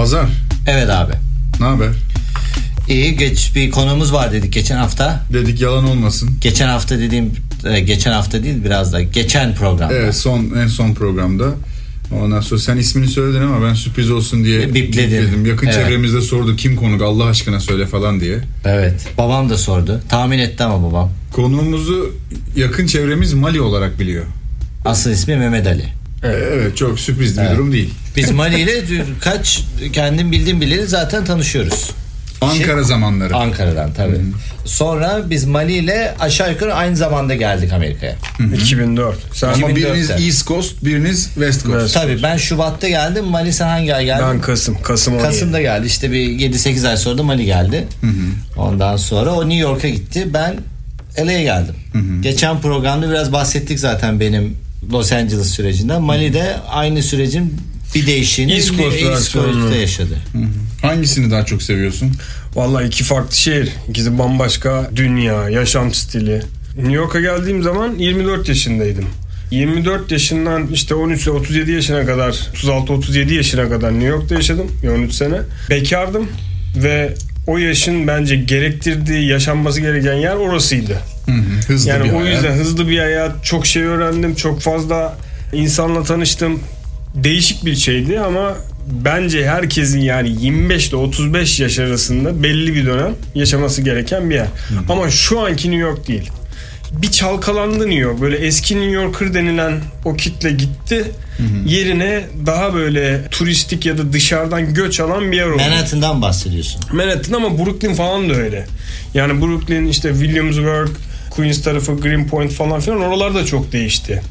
Hazar Evet abi. ne haber? İyi geç bir konumuz var dedik geçen hafta. Dedik yalan olmasın. Geçen hafta dediğim e, geçen hafta değil biraz da geçen programda. Evet son en son programda. Ondan sonra sen ismini söyledin ama ben sürpriz olsun diye bipledim. Yakın Evet. çevremizde sordu kim konuk Allah aşkına söyle falan diye. Evet. Babam da sordu. Tahmin etti ama babam. Konuğumuzu yakın çevremiz Mali olarak biliyor. Asıl ismi Mehmet Ali. Evet, çok sürpriz bir Evet. durum değil. Biz Mali ile kaç kendim bildiğim bileli zaten tanışıyoruz. Ankara zamanları. Ankara'dan tabii. Sonra biz Mali ile aşağı yukarı aynı zamanda geldik Amerika'ya. 2004. Sen Ama 2004'te. biriniz East Coast, biriniz West Coast. Evet. Tabii ben Şubat'ta geldim. Mali sen hangi ay geldin? ben Kasım. Kasım 17. Kasım'da geldi. İşte bir 7-8 ay sonra da Mali geldi. Ondan sonra o New York'a gitti. Ben LA'ye geldim. Geçen programda biraz bahsettik zaten benim Los Angeles sürecinden. Mali'de aynı sürecin bir değişiğini East Coast East versiyonu. Coast'ta yaşadı. Hangisini daha çok seviyorsun? Vallahi iki farklı şehir. İkisi bambaşka dünya, yaşam stili. New York'a geldiğim zaman 24 yaşındaydım. 24 yaşından işte 13 ile 37 yaşına kadar 36-37 yaşına kadar New York'ta yaşadım. Bir 13 sene. Bekardım ve o yaşın bence gerektirdiği yaşanması gereken yer orasıydı. Hı hı, Hızlı Yani bir o hayat. yüzden hızlı bir hayat, çok şey öğrendim, çok fazla insanla tanıştım. Değişik bir şeydi ama bence herkesin yani 25 ile 35 yaş arasında belli bir dönem yaşaması gereken bir yer. Ama şu anki New York değil. Bir çalkalandı New York. Böyle eski New Yorker denilen o kitle gitti. Yerine daha böyle turistik ya da dışarıdan göç alan bir yer oldu. Manhattan'dan bahsediyorsun. Manhattan ama Brooklyn falan da öyle. Yani Brooklyn işte Williamsburg, Queens tarafı, Greenpoint falan filan oralar da çok değişti.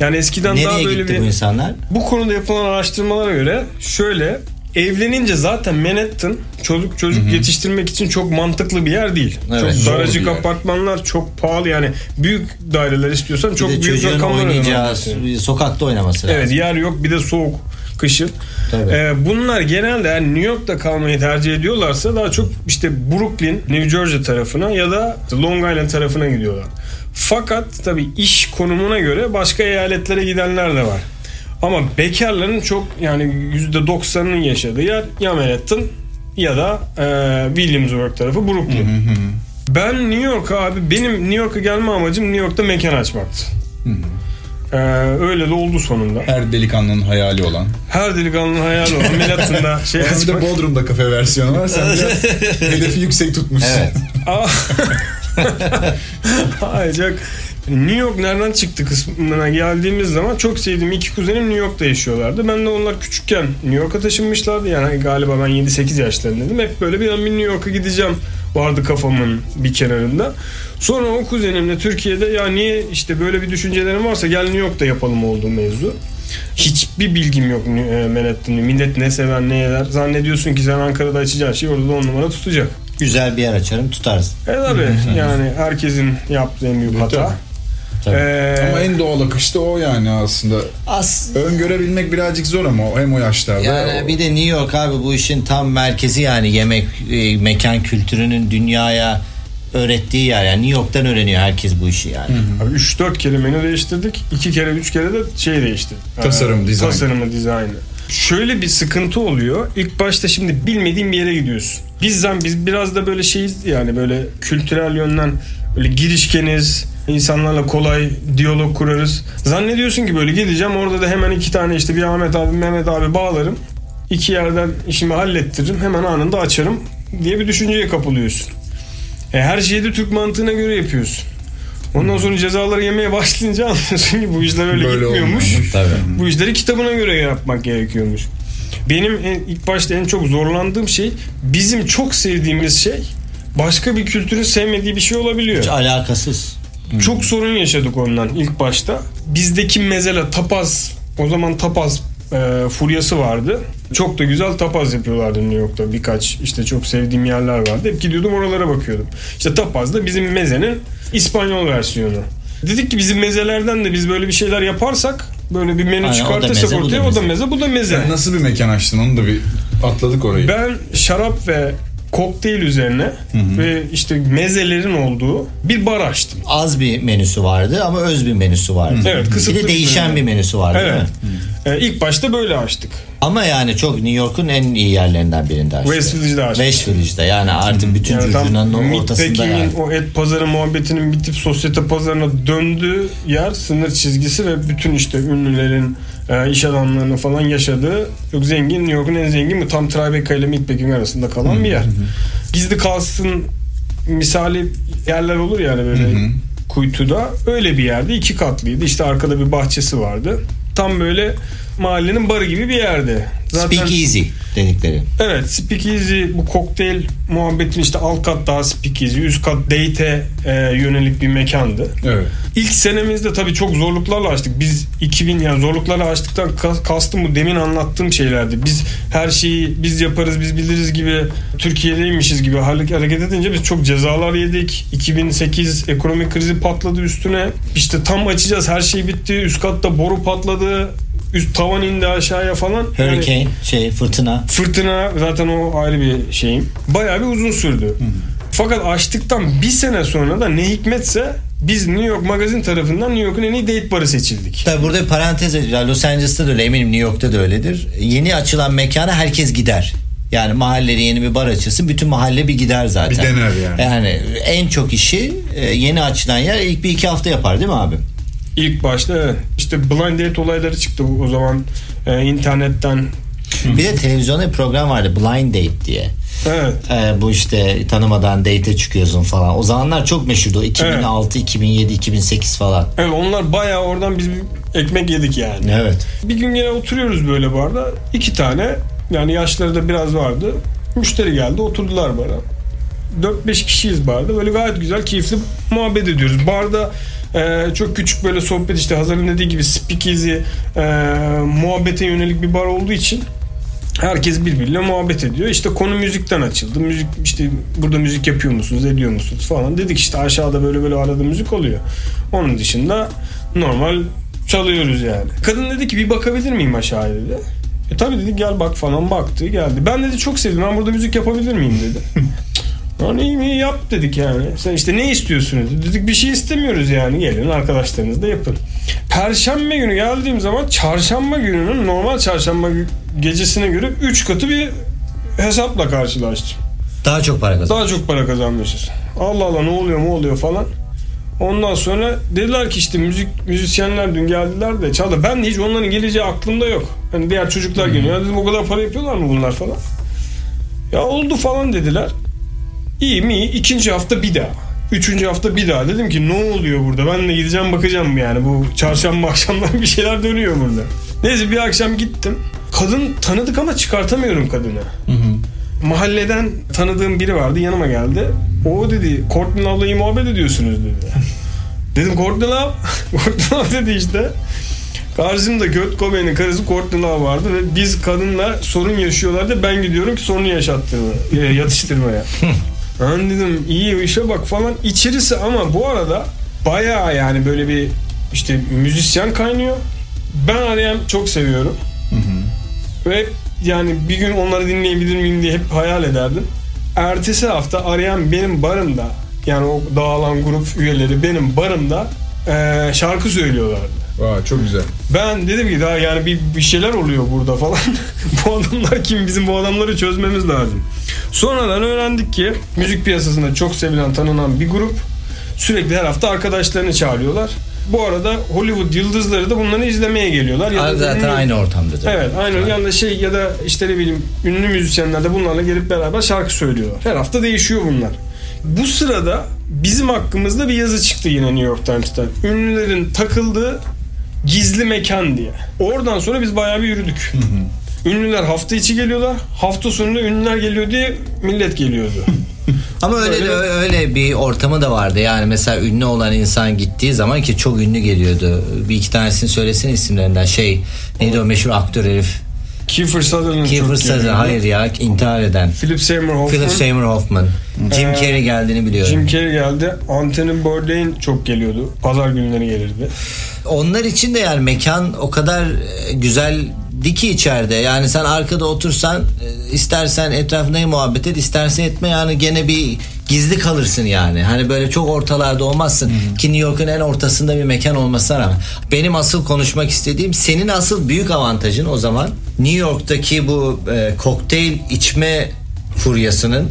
Yani eskiden daha Nereye böyle gitti bir bu insanlar? bu konuda yapılan araştırmalara göre şöyle evlenince zaten Manhattan çocuk çocuk yetiştirmek için çok mantıklı bir yer değil. Evet, çok daracık yer. apartmanlar çok pahalı yani büyük daireler istiyorsan çok bir de büyük rakamlar oynayacağı sokakta oynaması lazım. Evet yer yok bir de soğuk kışın. Tabii. Ee, bunlar genelde yani New York'ta kalmayı tercih ediyorlarsa daha çok işte Brooklyn, New Jersey tarafına ya da Long Island tarafına gidiyorlar. Fakat tabii iş konumuna göre başka eyaletlere gidenler de var. Ama bekarların çok yani %90'ının yaşadığı yer ya Manhattan ya da e, Williamsburg tarafı Brooklyn. Ben New York abi benim New York'a gelme amacım New York'ta mekan açmaktı. Ee, öyle de oldu sonunda. Her delikanlının hayali olan. Her delikanlının hayali o. Ameliyatında şey Hem de açmak. Bodrum'da kafe versiyonu var. Sen de hedefi yüksek tutmuşsun. Evet. Ayrıca New York nereden çıktı kısmına geldiğimiz zaman çok sevdiğim iki kuzenim New York'ta yaşıyorlardı. Ben de onlar küçükken New York'a taşınmışlardı. Yani galiba ben 7-8 yaşlarındaydım. Hep böyle bir an bir New York'a gideceğim vardı kafamın bir kenarında. Sonra o kuzenimle Türkiye'de ya niye işte böyle bir düşüncelerim varsa gel New York'ta yapalım olduğu mevzu. Hiçbir bilgim yok e, Manhattan'ı. Millet ne sever ne eder. Zannediyorsun ki sen Ankara'da açacağın şey orada da on numara tutacak. Güzel bir yer açarım tutarsın. E tabi yani herkesin yaptığı en büyük hata. Ee, Ama en doğal akış da o yani aslında. As Öngörebilmek birazcık zor ama o- hem o yaşlarda. Yani o- bir de New York abi bu işin tam merkezi yani yemek e, mekan kültürünün dünyaya öğrettiği yer. Yani New York'tan öğreniyor herkes bu işi yani. abi 3-4 kere menü değiştirdik. 2 kere 3 kere de şey değişti. Tasarım, Ee, dizayn. Tasarımı, dizaynı. Şöyle bir sıkıntı oluyor. İlk başta şimdi bilmediğin bir yere gidiyorsun. Bizden biz biraz da böyle şeyiz yani böyle kültürel yönden böyle girişkeniz, insanlarla kolay diyalog kurarız. Zannediyorsun ki böyle gideceğim orada da hemen iki tane işte bir Ahmet abi Mehmet abi bağlarım. İki yerden işimi hallettiririm hemen anında açarım diye bir düşünceye kapılıyorsun. E, her şeyi de Türk mantığına göre yapıyorsun. Ondan sonra cezaları yemeye başlayınca anlıyorsun ki bu işler öyle Böyle gitmiyormuş. Tabii. Bu işleri kitabına göre yapmak gerekiyormuş. Benim en, ilk başta en çok zorlandığım şey bizim çok sevdiğimiz şey başka bir kültürün sevmediği bir şey olabiliyor. Hiç alakasız. Çok sorun yaşadık ondan ilk başta. Bizdeki mezele tapaz o zaman tapaz e, furyası vardı. Çok da güzel tapaz yapıyorlardı New York'ta. Birkaç işte çok sevdiğim yerler vardı. Hep gidiyordum oralara bakıyordum. İşte tapaz da bizim mezenin İspanyol versiyonu. Dedik ki bizim mezelerden de biz böyle bir şeyler yaparsak böyle bir menü Aynen, çıkartırsak ortaya o da meze. meze bu da meze. Sen nasıl bir mekan açtın onu da bir atladık orayı. Ben şarap ve kokteyl üzerine ve işte mezelerin olduğu bir bar açtım. Az bir menüsü vardı ama öz bir menüsü vardı. Evet, bir kısıtlı de bir değişen menü. bir menüsü vardı değil Evet. mi? Ee, ilk başta böyle açtık. Ama yani çok New York'un en iyi yerlerinden birinde açtı. West Village'de açtık. West Village'de yani artık bütün Yani Meat ortasında yani. o et pazarı muhabbetinin bitip sosyete pazarına döndüğü yer sınır çizgisi ve bütün işte ünlülerin e, iş adamlarının falan yaşadığı çok zengin New York'un en zengin bu tam Tribeca ile Meat Packing arasında kalan bir yer. Gizli kalsın misali yerler olur yani böyle kuytuda. Öyle bir yerde iki katlıydı. İşte arkada bir bahçesi vardı. Tam böyle mahallenin barı gibi bir yerde. Speak easy dedikleri. Evet Speakeasy bu kokteyl muhabbetin işte alt kat daha Speakeasy üst kat date'e e, yönelik bir mekandı. Evet. İlk senemizde tabii çok zorluklarla açtık. Biz 2000 yani zorluklarla açtıktan kas- kastım bu demin anlattığım şeylerdi. Biz her şeyi biz yaparız biz biliriz gibi Türkiye'deymişiz gibi hareket edince biz çok cezalar yedik. 2008 ekonomik krizi patladı üstüne. İşte tam açacağız her şey bitti. Üst katta boru patladı. Üst tavan indi aşağıya falan. Yani- Hurricane şey fırtına. Fırtına zaten o ayrı bir şeyim. Bayağı bir uzun sürdü. Fakat açtıktan bir sene sonra da ne hikmetse biz New York Magazine tarafından New York'un en iyi date barı seçildik. Tabii burada bir parantez edeceğim. Los Angeles'ta da öyle eminim New York'ta da öyledir. Yeni açılan mekana herkes gider. Yani mahallede yeni bir bar açılsın bütün mahalle bir gider zaten. Bir dener yani. Yani en çok işi e, yeni açılan yer ilk bir iki hafta yapar değil mi abi? İlk başta evet. işte blind date olayları çıktı o zaman e, internetten. Bir de televizyonda bir program vardı Blind Date diye. Evet. E, bu işte tanımadan date'e çıkıyorsun falan. O zamanlar çok meşhurdu. 2006, 2007, 2008 falan. Evet onlar bayağı oradan biz ekmek yedik yani. Evet. Bir gün yine oturuyoruz böyle barda. iki tane yani yaşları da biraz vardı. Müşteri geldi oturdular bara. 4-5 kişiyiz barda. Böyle gayet güzel keyifli muhabbet ediyoruz. Barda e, çok küçük böyle sohbet işte Hazar'ın dediği gibi speakeasy e, muhabbete yönelik bir bar olduğu için herkes birbiriyle muhabbet ediyor. İşte konu müzikten açıldı. Müzik işte burada müzik yapıyor musunuz, ediyor musunuz falan. Dedik işte aşağıda böyle böyle arada müzik oluyor. Onun dışında normal çalıyoruz yani. Kadın dedi ki bir bakabilir miyim aşağıya dedi. E tabii dedi gel bak falan baktı geldi. Ben dedi çok sevdim ben burada müzik yapabilir miyim dedi. Lan iyi mi yap dedik yani. Sen işte ne istiyorsunuz? Dedik bir şey istemiyoruz yani. Gelin arkadaşlarınız da yapın. Perşembe günü geldiğim zaman çarşamba gününün normal çarşamba gecesine göre 3 katı bir hesapla karşılaştım. Daha çok para kazan. Daha çok para kazanmışız. Allah Allah ne oluyor mu oluyor falan. Ondan sonra dediler ki işte müzik müzisyenler dün geldiler de çaldı. Ben de hiç onların geleceği aklımda yok. Hani diğer çocuklar geliyor. Ya Dedim o kadar para yapıyorlar mı bunlar falan. Ya oldu falan dediler. İyi mi. İkinci hafta bir daha. Üçüncü hafta bir daha. Dedim ki ne oluyor burada? Ben de gideceğim bakacağım yani. Bu çarşamba akşamdan bir şeyler dönüyor burada. Neyse bir akşam gittim. Kadın tanıdık ama çıkartamıyorum kadını. Mahalleden tanıdığım biri vardı yanıma geldi. O dedi Love'la iyi muhabbet ediyorsunuz dedi. Dedim Courtney Love. Courtney Love dedi işte. Karşımda Kurt Cobain'in karısı Courtney Love vardı ve biz kadınla sorun yaşıyorlardı. Ben gidiyorum ki sorunu yaşattırma, e, yatıştırmaya. Ben dedim iyi işe bak falan. İçerisi ama bu arada bayağı yani böyle bir işte müzisyen kaynıyor. Ben arayan çok seviyorum. Ve yani bir gün onları dinleyebilir miyim diye hep hayal ederdim. Ertesi hafta arayan benim barımda yani o dağılan grup üyeleri benim barımda eee, şarkı söylüyorlardı. Vay, çok güzel. Ben dedim ki daha yani bir, bir şeyler oluyor burada falan. bu adamlar kim? Bizim bu adamları çözmemiz lazım. Sonradan öğrendik ki müzik piyasasında çok sevilen tanınan bir grup sürekli her hafta arkadaşlarını çağırıyorlar. Bu arada Hollywood yıldızları da bunları izlemeye geliyorlar. Ya da Zaten ünlü- aynı ortamdadır. Evet aynı yani şey ya da işte ne bileyim ünlü müzisyenler de bunlarla gelip beraber şarkı söylüyorlar. Her hafta değişiyor bunlar. Bu sırada bizim hakkımızda bir yazı çıktı yine New York Times'ta. Ünlülerin takıldığı gizli mekan diye. Oradan sonra biz bayağı bir yürüdük. Ünlüler hafta içi geliyorlar. Hafta sonunda ünlüler geliyor diye millet geliyordu. Ama öyle Öyle. öyle bir ortamı da vardı. Yani mesela ünlü olan insan gittiği zaman ki çok ünlü geliyordu. Bir iki tanesini söylesin isimlerinden. Şey neydi o meşhur aktör herif? Kiefer Sutherland Kiefer Sutherland. Hayır ya intihar eden. Philip Seymour Hoffman. Philip Seymour Hoffman. Jim Ee, Carrey geldiğini biliyorum. Jim Carrey geldi. Anthony Bourdain çok geliyordu. Pazar günleri gelirdi. Onlar için de yani mekan o kadar e, güzel diki içeride. Yani sen arkada otursan e, istersen etrafında muhabbet et istersen etme yani gene bir gizli kalırsın yani. Hani böyle çok ortalarda olmazsın. Ki New York'un en ortasında bir mekan olmasına rağmen. Benim asıl konuşmak istediğim senin asıl büyük avantajın o zaman New York'taki bu e, kokteyl içme furyasının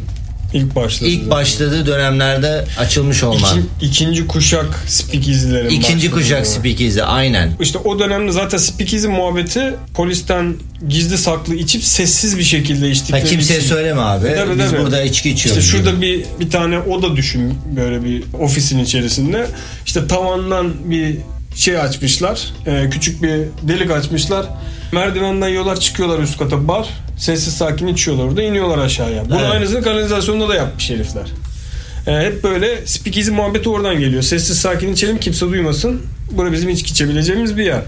İlk başladı. ilk başladığı dönemlerde açılmış olman. İkin- ikinci kuşak speakeasy'lerin İkinci başladığı kuşak speakeasy aynen. İşte o dönemde zaten speakeasy muhabbeti polisten gizli saklı içip sessiz bir şekilde Ha, içtikleri kimseye için. söyleme abi. Tabii, Biz tabii. burada içki içiyoruz. İşte şurada gibi. bir bir tane oda düşün böyle bir ofisin içerisinde. İşte tavandan bir şey açmışlar. e, küçük bir delik açmışlar. Merdivenden yola çıkıyorlar üst kata bar. Sessiz sakin içiyorlar orada iniyorlar aşağıya. Bunun Evet. aynısını kanalizasyonda da yapmış herifler. E, hep böyle speakeasy muhabbeti oradan geliyor. Sessiz sakin içelim kimse duymasın. Burası bizim içki içebileceğimiz bir yer.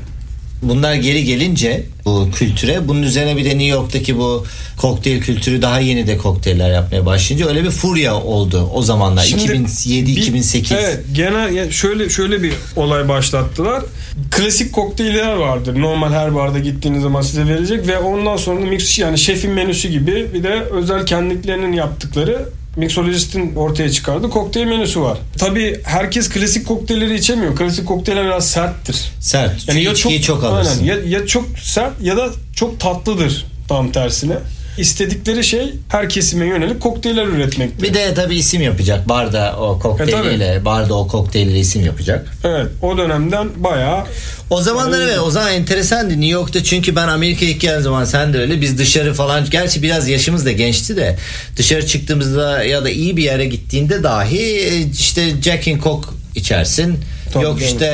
Bunlar geri gelince bu kültüre bunun üzerine bir de New York'taki bu kokteyl kültürü daha yeni de kokteyller yapmaya başlayınca öyle bir furya oldu o zamanlar. Şimdi 2007 bir- 2008. Evet, genel şöyle şöyle bir olay başlattılar. Klasik kokteyller vardır. Normal her barda gittiğiniz zaman size verecek ve ondan sonra mix yani şefin menüsü gibi bir de özel kendilerinin yaptıkları mixolojistin ortaya çıkardığı kokteyl menüsü var. Tabii herkes klasik kokteylleri içemiyor. Klasik kokteyller biraz serttir. Sert. Yani ya çok, çok alırsın. aynen, ya, ya çok sert ya da çok tatlıdır tam tersine. İstedikleri şey her kesime yönelik kokteyller üretmektir. Bir de tabii isim yapacak. Barda o E, kokteyliyle, barda o kokteyliyle isim yapacak. Evet o dönemden bayağı O zamanlar evet o zaman enteresandı New York'ta çünkü ben Amerika'ya ilk geldiğim zaman sen de öyle biz dışarı falan gerçi biraz yaşımız da gençti de dışarı çıktığımızda ya da iyi bir yere gittiğinde dahi e, işte Jack and Coke içersin. Tabii, Yok tabii. işte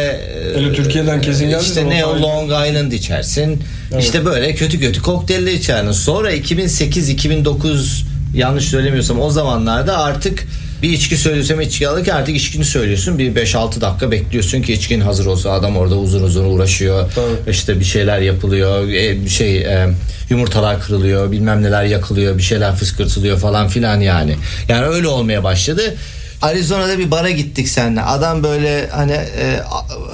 e, Hele Türkiye'den kesin geldiği işte ne ayrı. Long Island içersin. Evet. İşte böyle kötü kötü kokteyller içerdin. Sonra 2008 2009 yanlış söylemiyorsam o zamanlarda artık bir içki söylüyorsam içki alırken artık içkini söylüyorsun. Bir 5-6 dakika bekliyorsun ki içkin hazır olsa adam orada uzun uzun uğraşıyor. Tabii. İşte bir şeyler yapılıyor. e, Bir şey e, yumurtalar kırılıyor, bilmem neler yakılıyor, bir şeyler fıskırtılıyor falan filan yani. Yani öyle olmaya başladı. Arizona'da bir bara gittik seninle. Adam böyle hani e,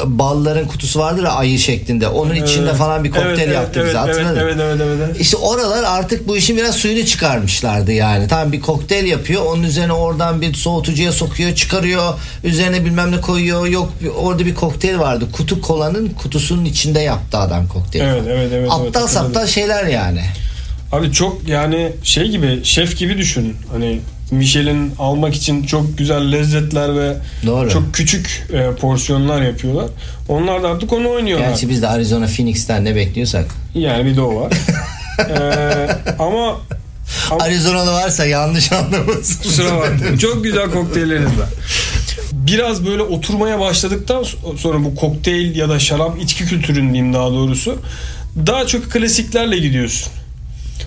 balların kutusu vardır ya ayı şeklinde. Onun içinde falan bir kokteyl Evet, yaptı evet, bize. evet, Hatırladın? evet, evet, evet, evet. İşte oralar artık bu işin biraz suyunu çıkarmışlardı yani. Tamam bir kokteyl yapıyor. Onun üzerine oradan bir soğutucuya sokuyor, çıkarıyor. Üzerine bilmem ne koyuyor. Yok bir- orada bir kokteyl vardı. Kutu kolanın kutusunun içinde yaptı adam kokteyli. Evet, evet, evet, evet, Aptal hatırladım. saptal şeyler yani. Abi çok yani şey gibi şef gibi düşün. Hani Michelin almak için çok güzel lezzetler ve Doğru. çok küçük e, porsiyonlar yapıyorlar. Onlar da artık onu oynuyorlar. Gerçi biz de Arizona Phoenix'ten ne bekliyorsak. Yani bir de o var. Ee, ama ama Arizona'da varsa yanlış anlamasın. kusura bakmayın. Çok güzel kokteylleriniz var. Biraz böyle oturmaya başladıktan sonra bu kokteyl ya da şarap içki kültürün diyeyim daha doğrusu daha çok klasiklerle gidiyorsun.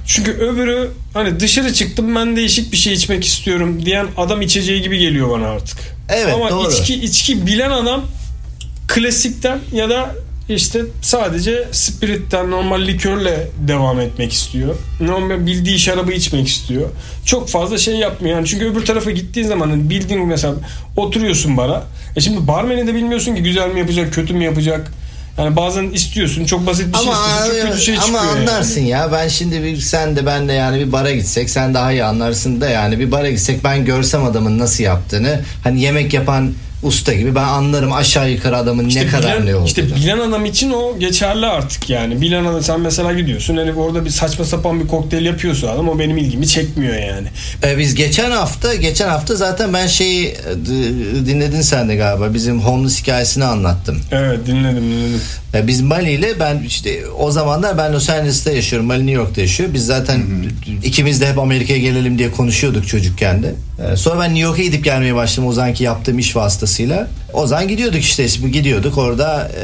Çünkü öbürü hani dışarı çıktım ben değişik bir şey içmek istiyorum diyen adam içeceği gibi geliyor bana artık. Evet, Ama doğru. içki içki bilen adam klasikten ya da işte sadece spiritten normal likörle devam etmek istiyor. Normal bildiği şarabı içmek istiyor. Çok fazla şey yapmıyor. Yani çünkü öbür tarafa gittiğin zaman hani bildiğin mesela oturuyorsun bara. E şimdi barmeni de bilmiyorsun ki güzel mi yapacak, kötü mü yapacak. Yani bazen istiyorsun çok basit bir şey Ama, istiyorsun çok kötü şey ama çıkıyor. yani. anlarsın ya ben şimdi bir, sen de ben de yani bir bara gitsek sen daha iyi anlarsın da yani bir bara gitsek ben görsem adamın nasıl yaptığını hani yemek yapan usta gibi ben anlarım aşağı yukarı adamın ne kadar bilen, ne olduğunu. İşte bilen adam için o geçerli artık yani. Bilen adam sen mesela gidiyorsun hani orada bir saçma sapan bir kokteyl yapıyorsa adam o benim ilgimi çekmiyor yani. Ee, biz geçen hafta geçen hafta zaten ben şeyi e, dinledin sen de galiba bizim homeless hikayesini anlattım. Evet dinledim dinledim. Ee, biz Mali ile ben işte o zamanlar ben Los Angeles'ta yaşıyorum. Mali New York'ta yaşıyor. Biz zaten ikimiz de hep Amerika'ya gelelim diye konuşuyorduk çocukken de. Ee, sonra ben New York'a gidip gelmeye başladım o zamanki yaptığım iş vasıtasıyla. O zaman gidiyorduk işte gidiyorduk orada e,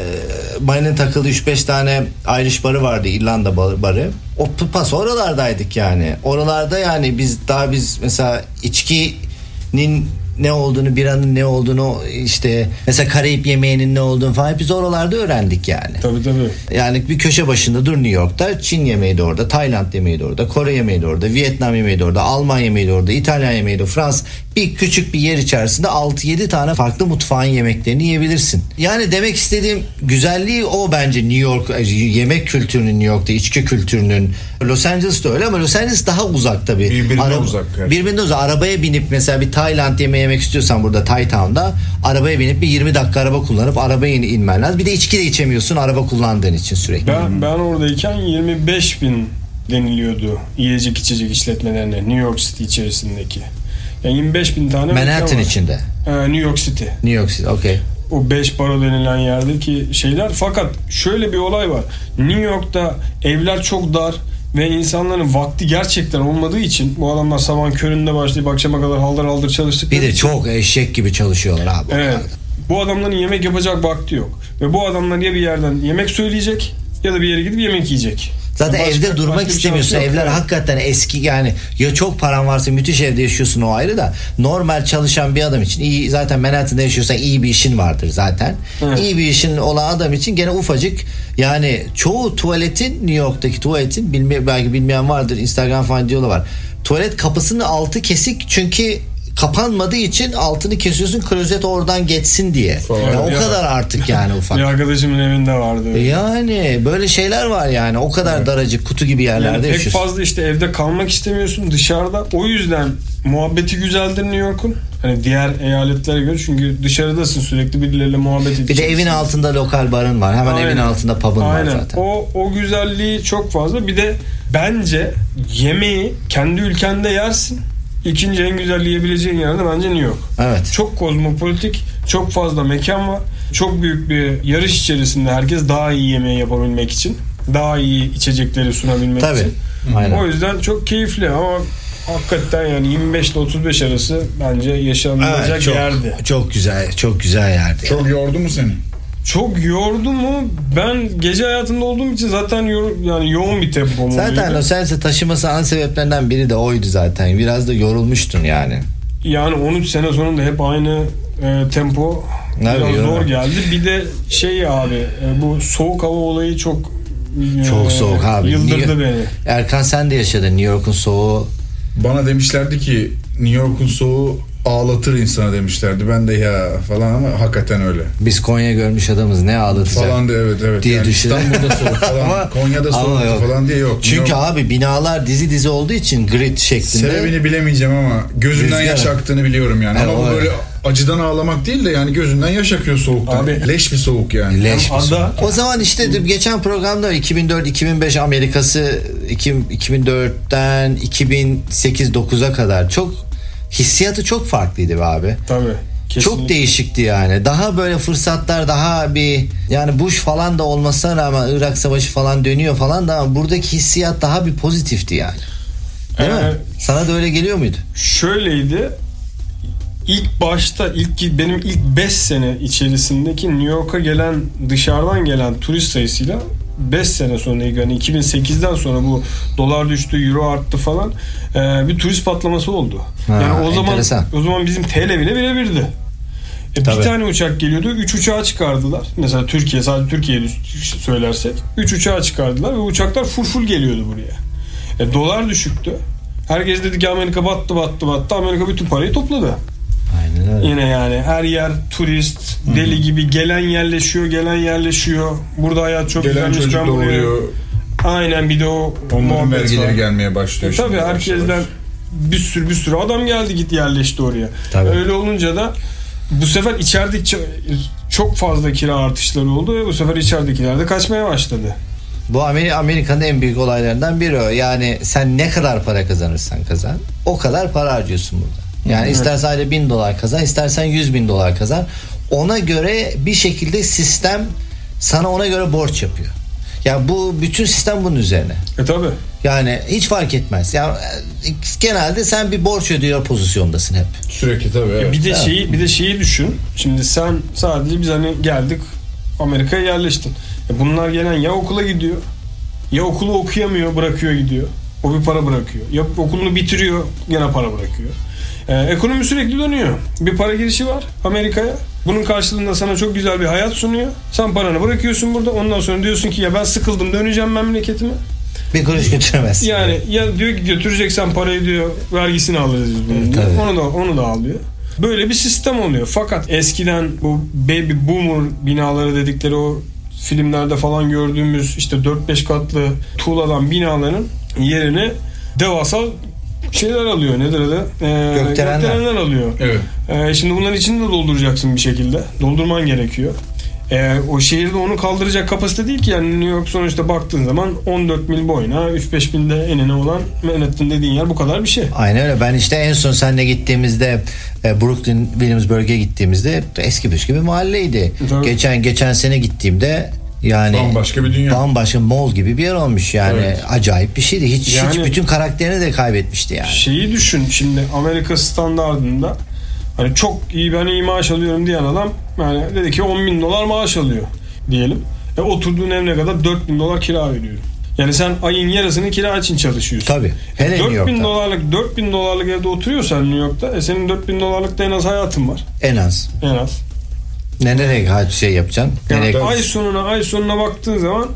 Mali'nin takıldığı 3-5 tane Irish barı vardı İrlanda bar- barı. O pas oralardaydık yani. Oralarda yani biz daha biz mesela içkinin ne olduğunu, biranın ne olduğunu işte mesela Karayip yemeğinin ne olduğunu falan biz oralarda öğrendik yani. Tabii tabii. Yani bir köşe başında dur New York'ta Çin yemeği de orada, Tayland yemeği de orada, Kore yemeği de orada, Vietnam yemeği de orada, Alman yemeği de orada, İtalyan yemeği de Fransız bir küçük bir yer içerisinde 6-7 tane farklı mutfağın yemeklerini yiyebilirsin. Yani demek istediğim güzelliği o bence New York e, yemek kültürünün New York'ta içki kültürünün Los Angeles'ta öyle ama Los Angeles daha uzak tabii. Birbirine uzak gerçekten. Birbirine uzak. Arabaya binip mesela bir Tayland yemeği yemek istiyorsan burada Thai Town'da arabaya binip bir 20 dakika araba kullanıp arabaya in- inmen lazım. Bir de içki de içemiyorsun araba kullandığın için sürekli. Ben, ben oradayken 25 bin deniliyordu yiyecek içecek işletmelerine New York City içerisindeki. Yani 25 bin tane Manhattan var. içinde. Ee, New York City. New York City. Okey. O 5 baro denilen yerdeki şeyler. Fakat şöyle bir olay var. New York'ta evler çok dar ve insanların vakti gerçekten olmadığı için bu adamlar sabah köründe başlayıp akşama kadar haldır haldır çalıştıkları Bir de çok eşek gibi çalışıyorlar abi. Evet. Bu adamların yemek yapacak vakti yok. Ve bu adamlar ya bir yerden yemek söyleyecek ya da bir yere gidip yemek yiyecek. Zaten Başka- evde durmak istemiyorsun. Evler hakikaten eski yani ya çok paran varsa müthiş evde yaşıyorsun o ayrı da normal çalışan bir adam için iyi zaten Manhattan'da yaşıyorsan iyi bir işin vardır zaten. Evet. İyi bir işin olan adam için gene ufacık yani çoğu tuvaletin New York'taki tuvaletin bilme, belki bilmeyen vardır Instagram falan diyorlar var. Tuvalet kapısının altı kesik çünkü kapanmadığı için altını kesiyorsun klozet oradan geçsin diye. Yani o Ya. kadar artık yani ufak. Bir arkadaşımın evinde vardı. Yani böyle şeyler var yani o kadar daracık kutu gibi yerlerde Yani pek yaşıyorsun. fazla işte evde kalmak istemiyorsun dışarıda. O yüzden muhabbeti güzeldir New York'un. Hani diğer eyaletlere göre çünkü dışarıdasın sürekli birileriyle muhabbet Bir de edeceksin. evin altında lokal barın var. Hemen Aynen. evin altında pub'ın var Aynen. zaten. O, o güzelliği çok fazla. Bir de bence yemeği kendi ülkende yersin. İkinci en güzel yiyebileceğin yerde bence New York. Evet. Çok kozmopolitik, çok fazla mekan var. Çok büyük bir yarış içerisinde herkes daha iyi yemeği yapabilmek için, daha iyi içecekleri sunabilmek Tabii. için. Aynen. O yüzden çok keyifli ama hakikaten yani 25 ile 35 arası bence yaşanılacak Evet, çok, yerdi. çok güzel, çok güzel yerdi. Çok yordu mu seni? Çok yordu mu? Ben gece hayatında olduğum için zaten yor, yani yoğun bir tempom Zaten oluyordu. Los Angeles'e taşıması an sebeplerinden biri de oydu zaten. Biraz da yorulmuştun yani. Yani 13 sene sonunda hep aynı e, tempo Ne biraz yapıyor? zor geldi. Bir de şey abi e, bu soğuk hava olayı çok e, Çok soğuk abi. Yıldırdı Niye- beni. Erkan sen de yaşadın New York'un soğuğu. Bana demişlerdi ki New York'un soğuğu ağlatır insanı demişlerdi. Ben de ya falan ama hakikaten öyle. Biz Konya görmüş adamız ne ağlatacak. Falan da evet evet. Diye yani düşün- İstanbul'da soğuk falan, Ama- Konya'da ama soğuk yok. falan diye yok. Çünkü York- abi binalar dizi dizi olduğu için grid şeklinde. Sebebini bilemeyeceğim ama gözünden Rüzgar. yaş aktığını biliyorum yani. Evet, ama bu o böyle öyle. acıdan ağlamak değil de yani gözünden yaş akıyor soğuktan. Abi- Leş bir soğuk yani. Leş bir Ada- soğuk. O zaman işte geçen programda 2004-2005 Amerikası iki- 2004'ten 2008-9'a kadar çok hissiyatı çok farklıydı be abi. Tabii. Çok kesinlikle. değişikti yani. Daha böyle fırsatlar daha bir yani Bush falan da olmasına rağmen Irak Savaşı falan dönüyor falan da ama buradaki hissiyat daha bir pozitifti yani. Değil mi? Evet. Sana da öyle geliyor muydu? Şöyleydi. İlk başta ilk benim ilk 5 sene içerisindeki New York'a gelen dışarıdan gelen turist sayısıyla 5 sene sonra yani 2008'den sonra bu dolar düştü, euro arttı falan e, bir turist patlaması oldu. Ha, yani o zaman enteresan. o zaman bizim TL bile birebirdi. E, Tabii. bir tane uçak geliyordu. 3 uçağı çıkardılar. Mesela Türkiye sadece Türkiye'yi söylersek 3 uçağı çıkardılar ve uçaklar full full geliyordu buraya. E, dolar düşüktü. Herkes dedi ki Amerika battı battı battı. Amerika bütün parayı topladı. Aynen öyle. Yine yani her yer turist, deli gibi gelen yerleşiyor, gelen yerleşiyor. Burada hayat çok Gelen güzelmiş. çocuk ben buraya- doğuruyor. Aynen bir de o Onların vergileri var. gelmeye başlıyor. E, tabii herkesten bir sürü bir sürü adam geldi git yerleşti oraya. Tabii. Öyle olunca da bu sefer içeride ç- çok fazla kira artışları oldu ve bu sefer içeridekiler de kaçmaya başladı. Bu Amer- Amerika'nın en büyük olaylarından biri o. Yani sen ne kadar para kazanırsan kazan o kadar para harcıyorsun burada. Yani istersen sadece bin dolar kazan istersen yüz bin dolar kazan. Ona göre bir şekilde sistem sana ona göre borç yapıyor. Ya bu bütün sistem bunun üzerine. E tabi. Yani hiç fark etmez. Yani e, genelde sen bir borç ödüyor pozisyondasın hep. Sürekli tabii. Evet. Bir de Evet. şeyi bir de şeyi düşün. Şimdi sen sadece biz hani geldik Amerika'ya yerleştin. E bunlar gelen ya okula gidiyor ya okulu okuyamıyor bırakıyor gidiyor. O bir para bırakıyor. Ya okulunu bitiriyor gene para bırakıyor. E, ekonomi sürekli dönüyor. Bir para girişi var Amerika'ya. Bunun karşılığında sana çok güzel bir hayat sunuyor. Sen paranı bırakıyorsun burada. Ondan sonra diyorsun ki ya ben sıkıldım döneceğim memleketime. Bir kuruş götüremez. Yani ya diyor ki götüreceksen parayı diyor vergisini alırız biz bunun diyor. Onu da onu da alıyor. Böyle bir sistem oluyor. Fakat eskiden bu baby boomer binaları dedikleri o filmlerde falan gördüğümüz işte 4-5 katlı tuğladan binaların yerine devasa şeyler alıyor. Nedir adı? Ee, Gökdelenler. alıyor. Evet. Ee, şimdi bunların içini de dolduracaksın bir şekilde. Doldurman gerekiyor. Ee, o şehirde onu kaldıracak kapasite değil ki yani New York sonuçta baktığın zaman 14 mil boyuna 3-5 milde enine olan Manhattan dediğin yer bu kadar bir şey. Aynen öyle. Ben işte en son seninle gittiğimizde e, Brooklyn Williamsburg'e gittiğimizde eski püskü bir mahalleydi. Tabii. Geçen geçen sene gittiğimde yani Bambaşka bir dünya. bambaşka mall gibi bir yer olmuş yani Evet. acayip bir şeydi. Hiç, hiç Yani- bütün karakterini de kaybetmişti yani. Şeyi düşün şimdi Amerika standartında hani çok iyi ben iyi maaş alıyorum diyen adam yani dedi ki 10 bin dolar maaş alıyor diyelim. E oturduğun ev ne kadar 4 bin dolar kira veriyorum. Yani sen ayın yarısını kira için çalışıyorsun. Tabii. Hele New 4 bin dolarlık 4 bin dolarlık evde oturuyorsan New York'ta e senin 4 bin dolarlık da en az hayatın var. En az. En az. Ne nereye ha- şey yapacaksın? Yani Nereye- ay sonuna ay sonuna baktığın zaman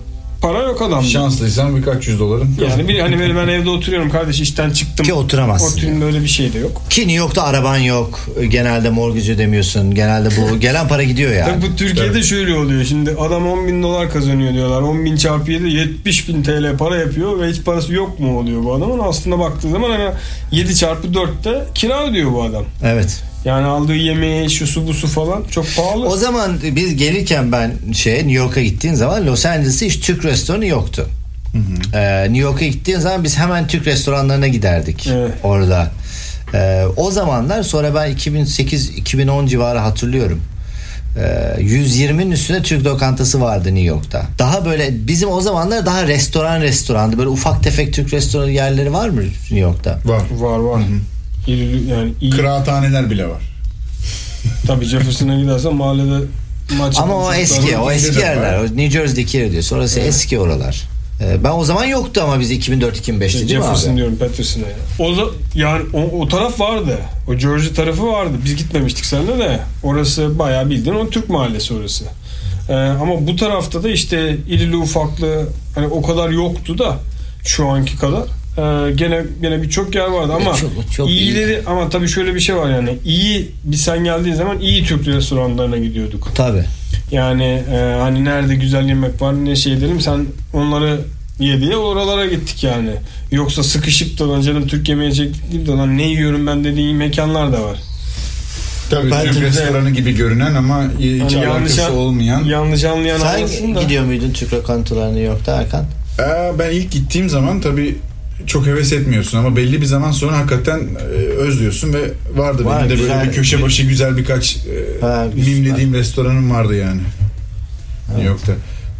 para yok adamda. Şanslıysan birkaç yüz doların. Yani bir, hani böyle ben evde oturuyorum kardeş işten çıktım. Ki oturamazsın Oturayım böyle bir şey de yok. Ki New York'ta araban yok. Genelde mortgage ödemiyorsun. Genelde bu gelen para gidiyor yani. Tabii bu Türkiye'de Tabii. şöyle oluyor. Şimdi adam 10 bin dolar kazanıyor diyorlar. 10 bin çarpı 7 70 bin TL para yapıyor ve hiç parası yok mu oluyor bu adamın. Aslında baktığı zaman hani 7 çarpı 4'te kira ödüyor bu adam. Evet. Yani aldığı yemeği, şu su bu su falan çok pahalı. O zaman biz gelirken ben şey New York'a gittiğin zaman Los Angeles'ta hiç Türk restoranı yoktu. Ee, New York'a gittiğin zaman biz hemen Türk restoranlarına giderdik Evet. orada. Ee, o zamanlar sonra ben 2008-2010 civarı hatırlıyorum. Ee, 120'nin üstünde Türk lokantası vardı New York'ta. Daha böyle bizim o zamanlar daha restoran restorandı. Böyle ufak tefek Türk restoranı yerleri var mı New York'ta? Var. Var var. İri- yani iyi. Kıraathaneler bile var. Tabii Jefferson'a gidersen mahallede maç Ama o eski, o eski yerler. O New Jersey'deki yer diyor. Sonrası eski oralar. Ee, ben o zaman yoktu ama biz 2004-2005'ti değil mi Jefferson diyorum Patterson'a ya. O da, yani o, o taraf vardı. O Georgia tarafı vardı. Biz gitmemiştik seninle de. Orası bayağı bildiğin o Türk mahallesi orası. Ee, ama bu tarafta da işte irili ufaklı hani o kadar yoktu da şu anki kadar. Ee, gene gene birçok yer vardı ama çok- çok iyileri ama tabii şöyle bir şey var yani iyi biz sen geldiğin zaman iyi Türk restoranlarına gidiyorduk. Tabii. Yani e, hani nerede güzel yemek var ne şey edelim sen onları ye diye oralara gittik yani. Yoksa sıkışıp da lan canım Türk yemeği çektik de lan ne yiyorum ben dediğin mekanlar da var. Tabii Ben Türk de- restoranı gibi görünen ama hiç Hani alakası an- olmayan. yanlış anlayan Sen da. gidiyor muydun Türk lokantalarına New York'ta Erkan? Ee, ben ilk gittiğim zaman tabii çok heves etmiyorsun ama belli bir zaman sonra hakikaten e, özlüyorsun ve vardı Var, benim de güzel. böyle bir köşe başı güzel birkaç e, Ha, güzel. mimlediğim restoranım vardı yani. New York'ta.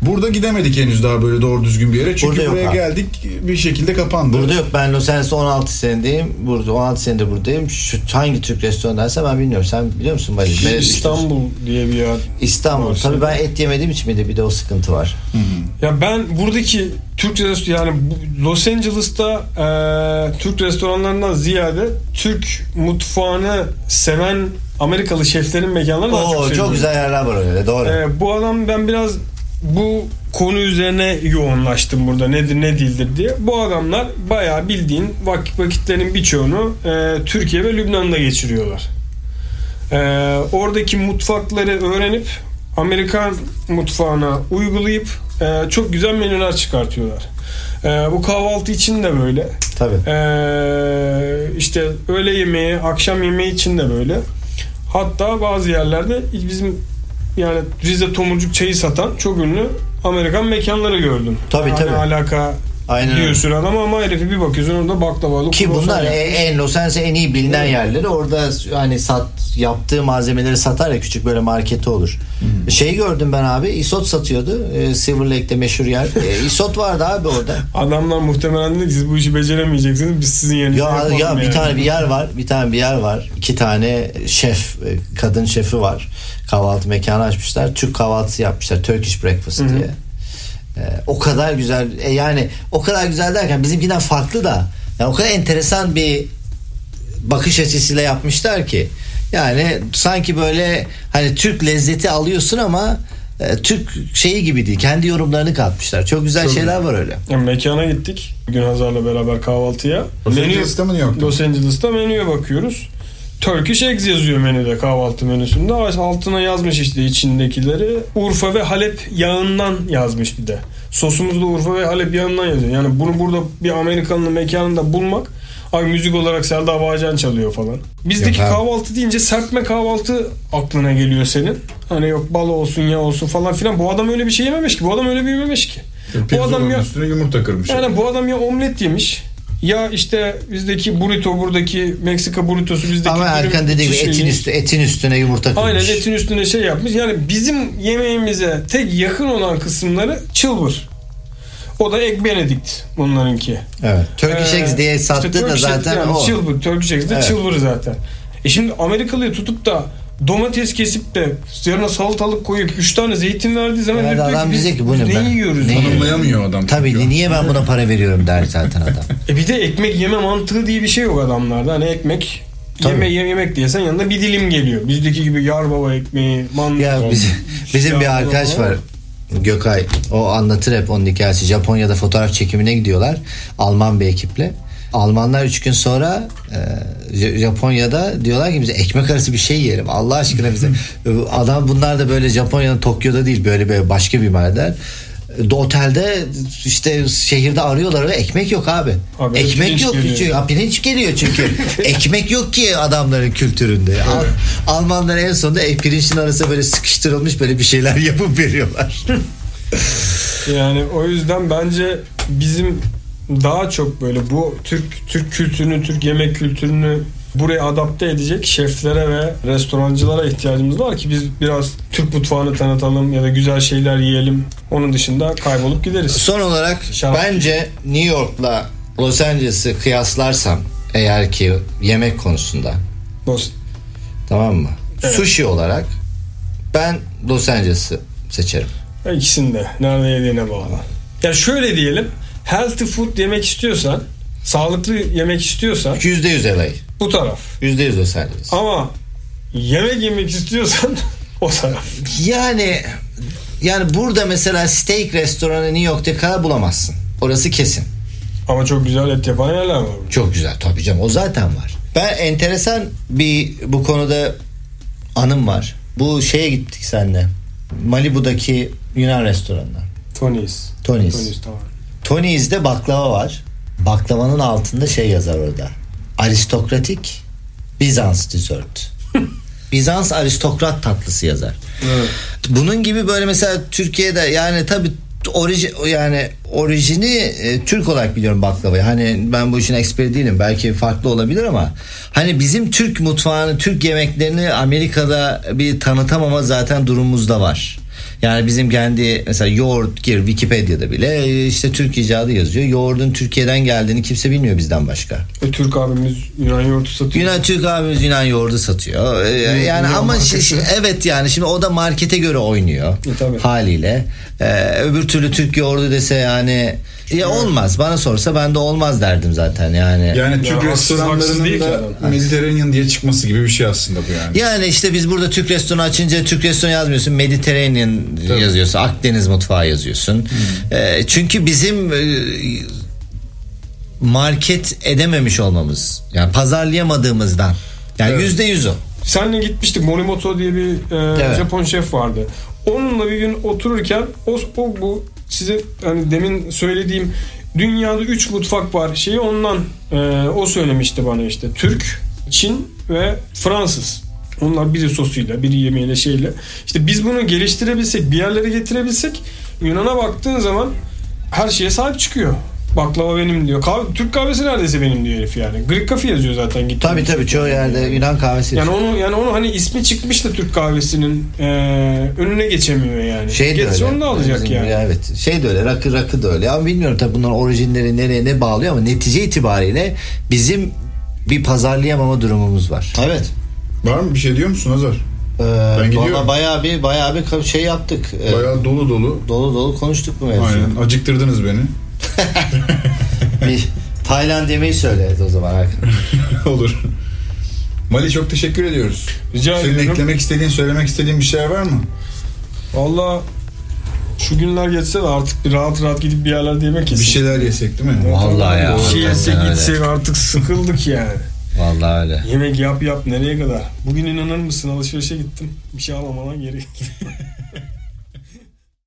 Burada gidemedik henüz daha böyle doğru düzgün bir yere. Çünkü Burada yok buraya abi. geldik bir şekilde kapandı. Burada yok. Ben Los Angeles'ta 16 senedeyim. Burada 16 senedir buradayım. Şu hangi Türk restoranıysa ben bilmiyorum. Sen biliyor musun? Bali? Neresi İstanbul diye bir yer. İstanbul. Orası. Tabii ben et yemediğim için bir de bir de o sıkıntı var. Ya ben buradaki Türk restoranı yani Los Angeles'ta e, Türk restoranlarından ziyade Türk mutfağını seven Amerikalı şeflerin mekanları daha Oo, çok çok güzel yerler var öyle. Doğru. Ee, bu adam ben biraz bu konu üzerine yoğunlaştım burada nedir ne değildir diye. Bu adamlar bayağı bildiğin vakit vakitlerin birçoğunu e, Türkiye ve Lübnan'da geçiriyorlar. E, oradaki mutfakları öğrenip Amerikan mutfağına uygulayıp e, çok güzel menüler çıkartıyorlar. E, bu kahvaltı için de böyle. Tabii. Ee, işte öğle yemeği, akşam yemeği için de böyle. Hatta bazı yerlerde bizim yani Rize Tomurcuk çayı satan çok ünlü Amerikan mekanları gördüm. Tabii, yani tabii. alaka Aynen öyle. diyorsun adam ama herifi bir bakıyorsun orada baklavalı Ki bunlar yapmış. e- en Los Angeles'e en iyi bilinen yerleri. Orada hani sat yaptığı malzemeleri satar ya küçük böyle marketi olur. Şey gördüm ben abi isot satıyordu. E, Silver Lake'de meşhur yer. E, isot vardı abi orada. Adamlar muhtemelen dedi siz bu işi beceremeyeceksiniz biz sizin yerinize Ya yapalım ya bir yani. tane bir yer var. Bir tane bir yer var. İki tane şef, e, kadın şefi var. Kahvaltı mekanı açmışlar. Türk kahvaltısı yapmışlar. Turkish breakfast hı. diye. E, o kadar güzel. e, yani o kadar güzel derken bizimkinden farklı da. Yani o kadar enteresan bir bakış açısıyla yapmışlar ki. Yani sanki böyle hani Türk lezzeti alıyorsun ama e, Türk şeyi gibi değil. Kendi yorumlarını katmışlar. Çok güzel şeyler var öyle. Yani mekana gittik. Gün Hazar'la beraber kahvaltıya. Los Angeles'ta mı New York'ta? Los Angeles'ta menüye bakıyoruz. Turkish Eggs yazıyor menüde kahvaltı menüsünde. Altına yazmış işte içindekileri. Urfa ve Halep yağından yazmış bir de. Sosumuz da Urfa ve Halep yağından yazıyor. Yani bunu burada bir Amerikanın mekanında bulmak Abi müzik olarak Serdar Bağcan çalıyor falan. Bizdeki Yok kahvaltı deyince serpme kahvaltı aklına geliyor senin. Hani yok bal olsun ya olsun falan filan. Bu adam öyle bir şey yememiş ki. Bu adam öyle büyümemiş ki. Bu Pirzolanın adam ya üstüne yumurta kırmış. yani bu adam ya omlet yemiş ya işte bizdeki burrito buradaki Meksika burritosu bizdeki Ama Erkan dediği gibi şişeyi- etin, üstü, etin üstüne yumurta kırmış. Aynen etin üstüne şey yapmış. Yani bizim yemeğimize tek yakın olan kısımları çılbır. O da Egg Benedict bunlarınki. Evet. Turkish Ee, Eggs diye işte sattı da Turkish zaten yani o. Çılbır. Turkish Eggs de Evet. çılbır zaten. E şimdi Amerikalı'yı tutup da domates kesip de yanına salatalık koyup 3 tane zeytin verdiği zaman diyor adam ki, biz, diyecek ki bu ne ne ben- yiyoruz? ne- Tanımlayamıyor adam. Tabii çünkü. niye ben buna para veriyorum der zaten adam. E bir de ekmek yeme mantığı diye bir şey yok adamlarda. Hani ekmek Tabii. yeme yemek diyesen yanında bir dilim geliyor. Bizdeki gibi yar baba ekmeği, mantı. Ya bizim, bizim bir arkadaş var. Gökay o anlatır hep onun hikayesi. Japonya'da fotoğraf çekimine gidiyorlar. Alman bir ekiple. Almanlar üç gün sonra e, Japonya'da diyorlar ki bize ekmek arası bir şey yiyelim. Allah aşkına bize. Adam bunlar da böyle Japonya'nın Tokyo'da değil böyle bir başka bir mahalleden. E, Otelde işte şehirde arıyorlar ve ekmek yok abi. Abi, ekmek yok. geliyor. Çünkü, pirinç geliyor çünkü. ekmek yok ki adamların kültüründe. Al- Almanlar en sonunda e, pirincin arasına böyle sıkıştırılmış böyle bir şeyler yapıp veriyorlar. Yani o yüzden bence bizim daha çok böyle bu Türk Türk kültürünü, Türk yemek kültürünü buraya adapte edecek şeflere ve restorancılara ihtiyacımız var ki biz biraz Türk mutfağını tanıtalım ya da güzel şeyler yiyelim. Onun dışında kaybolup gideriz. Son olarak Şarap. bence New York'la Los Angeles'ı kıyaslarsam eğer ki yemek konusunda Dost. tamam mı? Evet. Sushi olarak ben Los Angeles'ı seçerim. İkisini de nerede yediğine bağlı. Yani şöyle diyelim healthy food yemek istiyorsan sağlıklı yemek istiyorsan %100 LA. bu taraf. %100 Los Angeles. Ama yemek yemek istiyorsan o taraf. Yani yani burada mesela steak restoranı New York'ta kadar bulamazsın. Orası kesin. Ama çok güzel et yapan yerler var. Çok güzel tabii canım o zaten var. Ben enteresan bir bu konuda anım var. Bu şeye gittik seninle. Malibu'daki Yunan restoranına. Tony's. Tony's. Tony's tamam. Tony's'de baklava var. Baklavanın altında şey yazar orada. Aristokratik Bizans dessert. Bizans aristokrat tatlısı yazar. Evet. Bunun gibi böyle mesela Türkiye'de yani tabi oriji yani orijini e, Türk olarak biliyorum baklavayı. Hani ben bu işin eksperi değilim. Belki farklı olabilir ama hani bizim Türk mutfağını, Türk yemeklerini Amerika'da bir tanıtamama zaten durumumuzda var. Yani bizim kendi mesela yoğurt gir Wikipedia'da bile e, işte Türk icadı yazıyor. Yoğurdun Türkiye'den geldiğini kimse bilmiyor bizden başka. Ve Türk abimiz Yunan yoğurtu satıyor. Yunan Türk abimiz Yunan yoğurdu satıyor. Ee, yani Yunan ama markası. şi- şi- evet yani şimdi o da markete göre oynuyor E, tabii. haliyle. Ee, öbür türlü Türk yoğurdu dese yani ya olmaz. Bana sorsa ben de olmaz derdim zaten yani. Yani Türk Ya restoranlarının da. Mediterranean diye çıkması gibi bir şey aslında bu yani. Yani işte biz burada Türk restoranı açınca Türk restoranı yazmıyorsun. Mediterranean Tabii. yazıyorsun. Akdeniz mutfağı yazıyorsun. Ee, çünkü bizim e, market edememiş olmamız. Yani pazarlayamadığımızdan. Yani Evet. yüzde yüz o. Senle gitmiştik Morimoto diye bir e, Evet. Japon şef vardı. Onunla bir gün otururken o, o bu size hani demin söylediğim dünyada 3 mutfak var şeyi ondan e, o söylemişti bana işte Türk, Çin ve Fransız. Onlar biri sosuyla, biri yemeğiyle şeyle. İşte biz bunu geliştirebilsek, bir yerlere getirebilsek Yunan'a baktığın zaman her şeye sahip çıkıyor. Baklava benim diyor. Kahve, Türk kahvesi neredeyse benim diyor herif yani. Greek Coffee yazıyor zaten. gittiğinde. Tabii tabii çoğu yerde Yunan kahvesi. Yani onu yani onu hani ismi çıkmış da Türk kahvesinin e, önüne geçemiyor yani. şey de Geçse öyle. onu da alacak Bizim- yani. Evet. Şey de öyle. Rakı rakı da öyle. Ama bilmiyorum tabii bunların orijinleri nereye ne bağlıyor ama netice itibariyle bizim bir pazarlayamama durumumuz var. Evet. Var mı bir şey diyor musun Hazar? Ee, Ben gidiyorum. valla bayağı bir bayağı bir şey yaptık. Ee, Bayağı dolu dolu. dolu dolu konuştuk bu mevzuyu. Aynen. Acıktırdınız beni. bir Tayland yemeği söyle o zaman Hakan. Olur. Mali çok teşekkür ediyoruz. Rica Senin ediyorum. eklemek istediğin, söylemek istediğin bir şey var mı? Valla şu günler geçse de artık bir rahat rahat gidip bir yerlerde yemek Bir yesek. şeyler yesek değil mi? Vallahi ya. Bir şey yesek gitsek artık sıkıldık yani. Vallahi öyle. Yemek yap yap nereye kadar? Bugün inanır mısın alışverişe gittim. Bir şey alamadan geri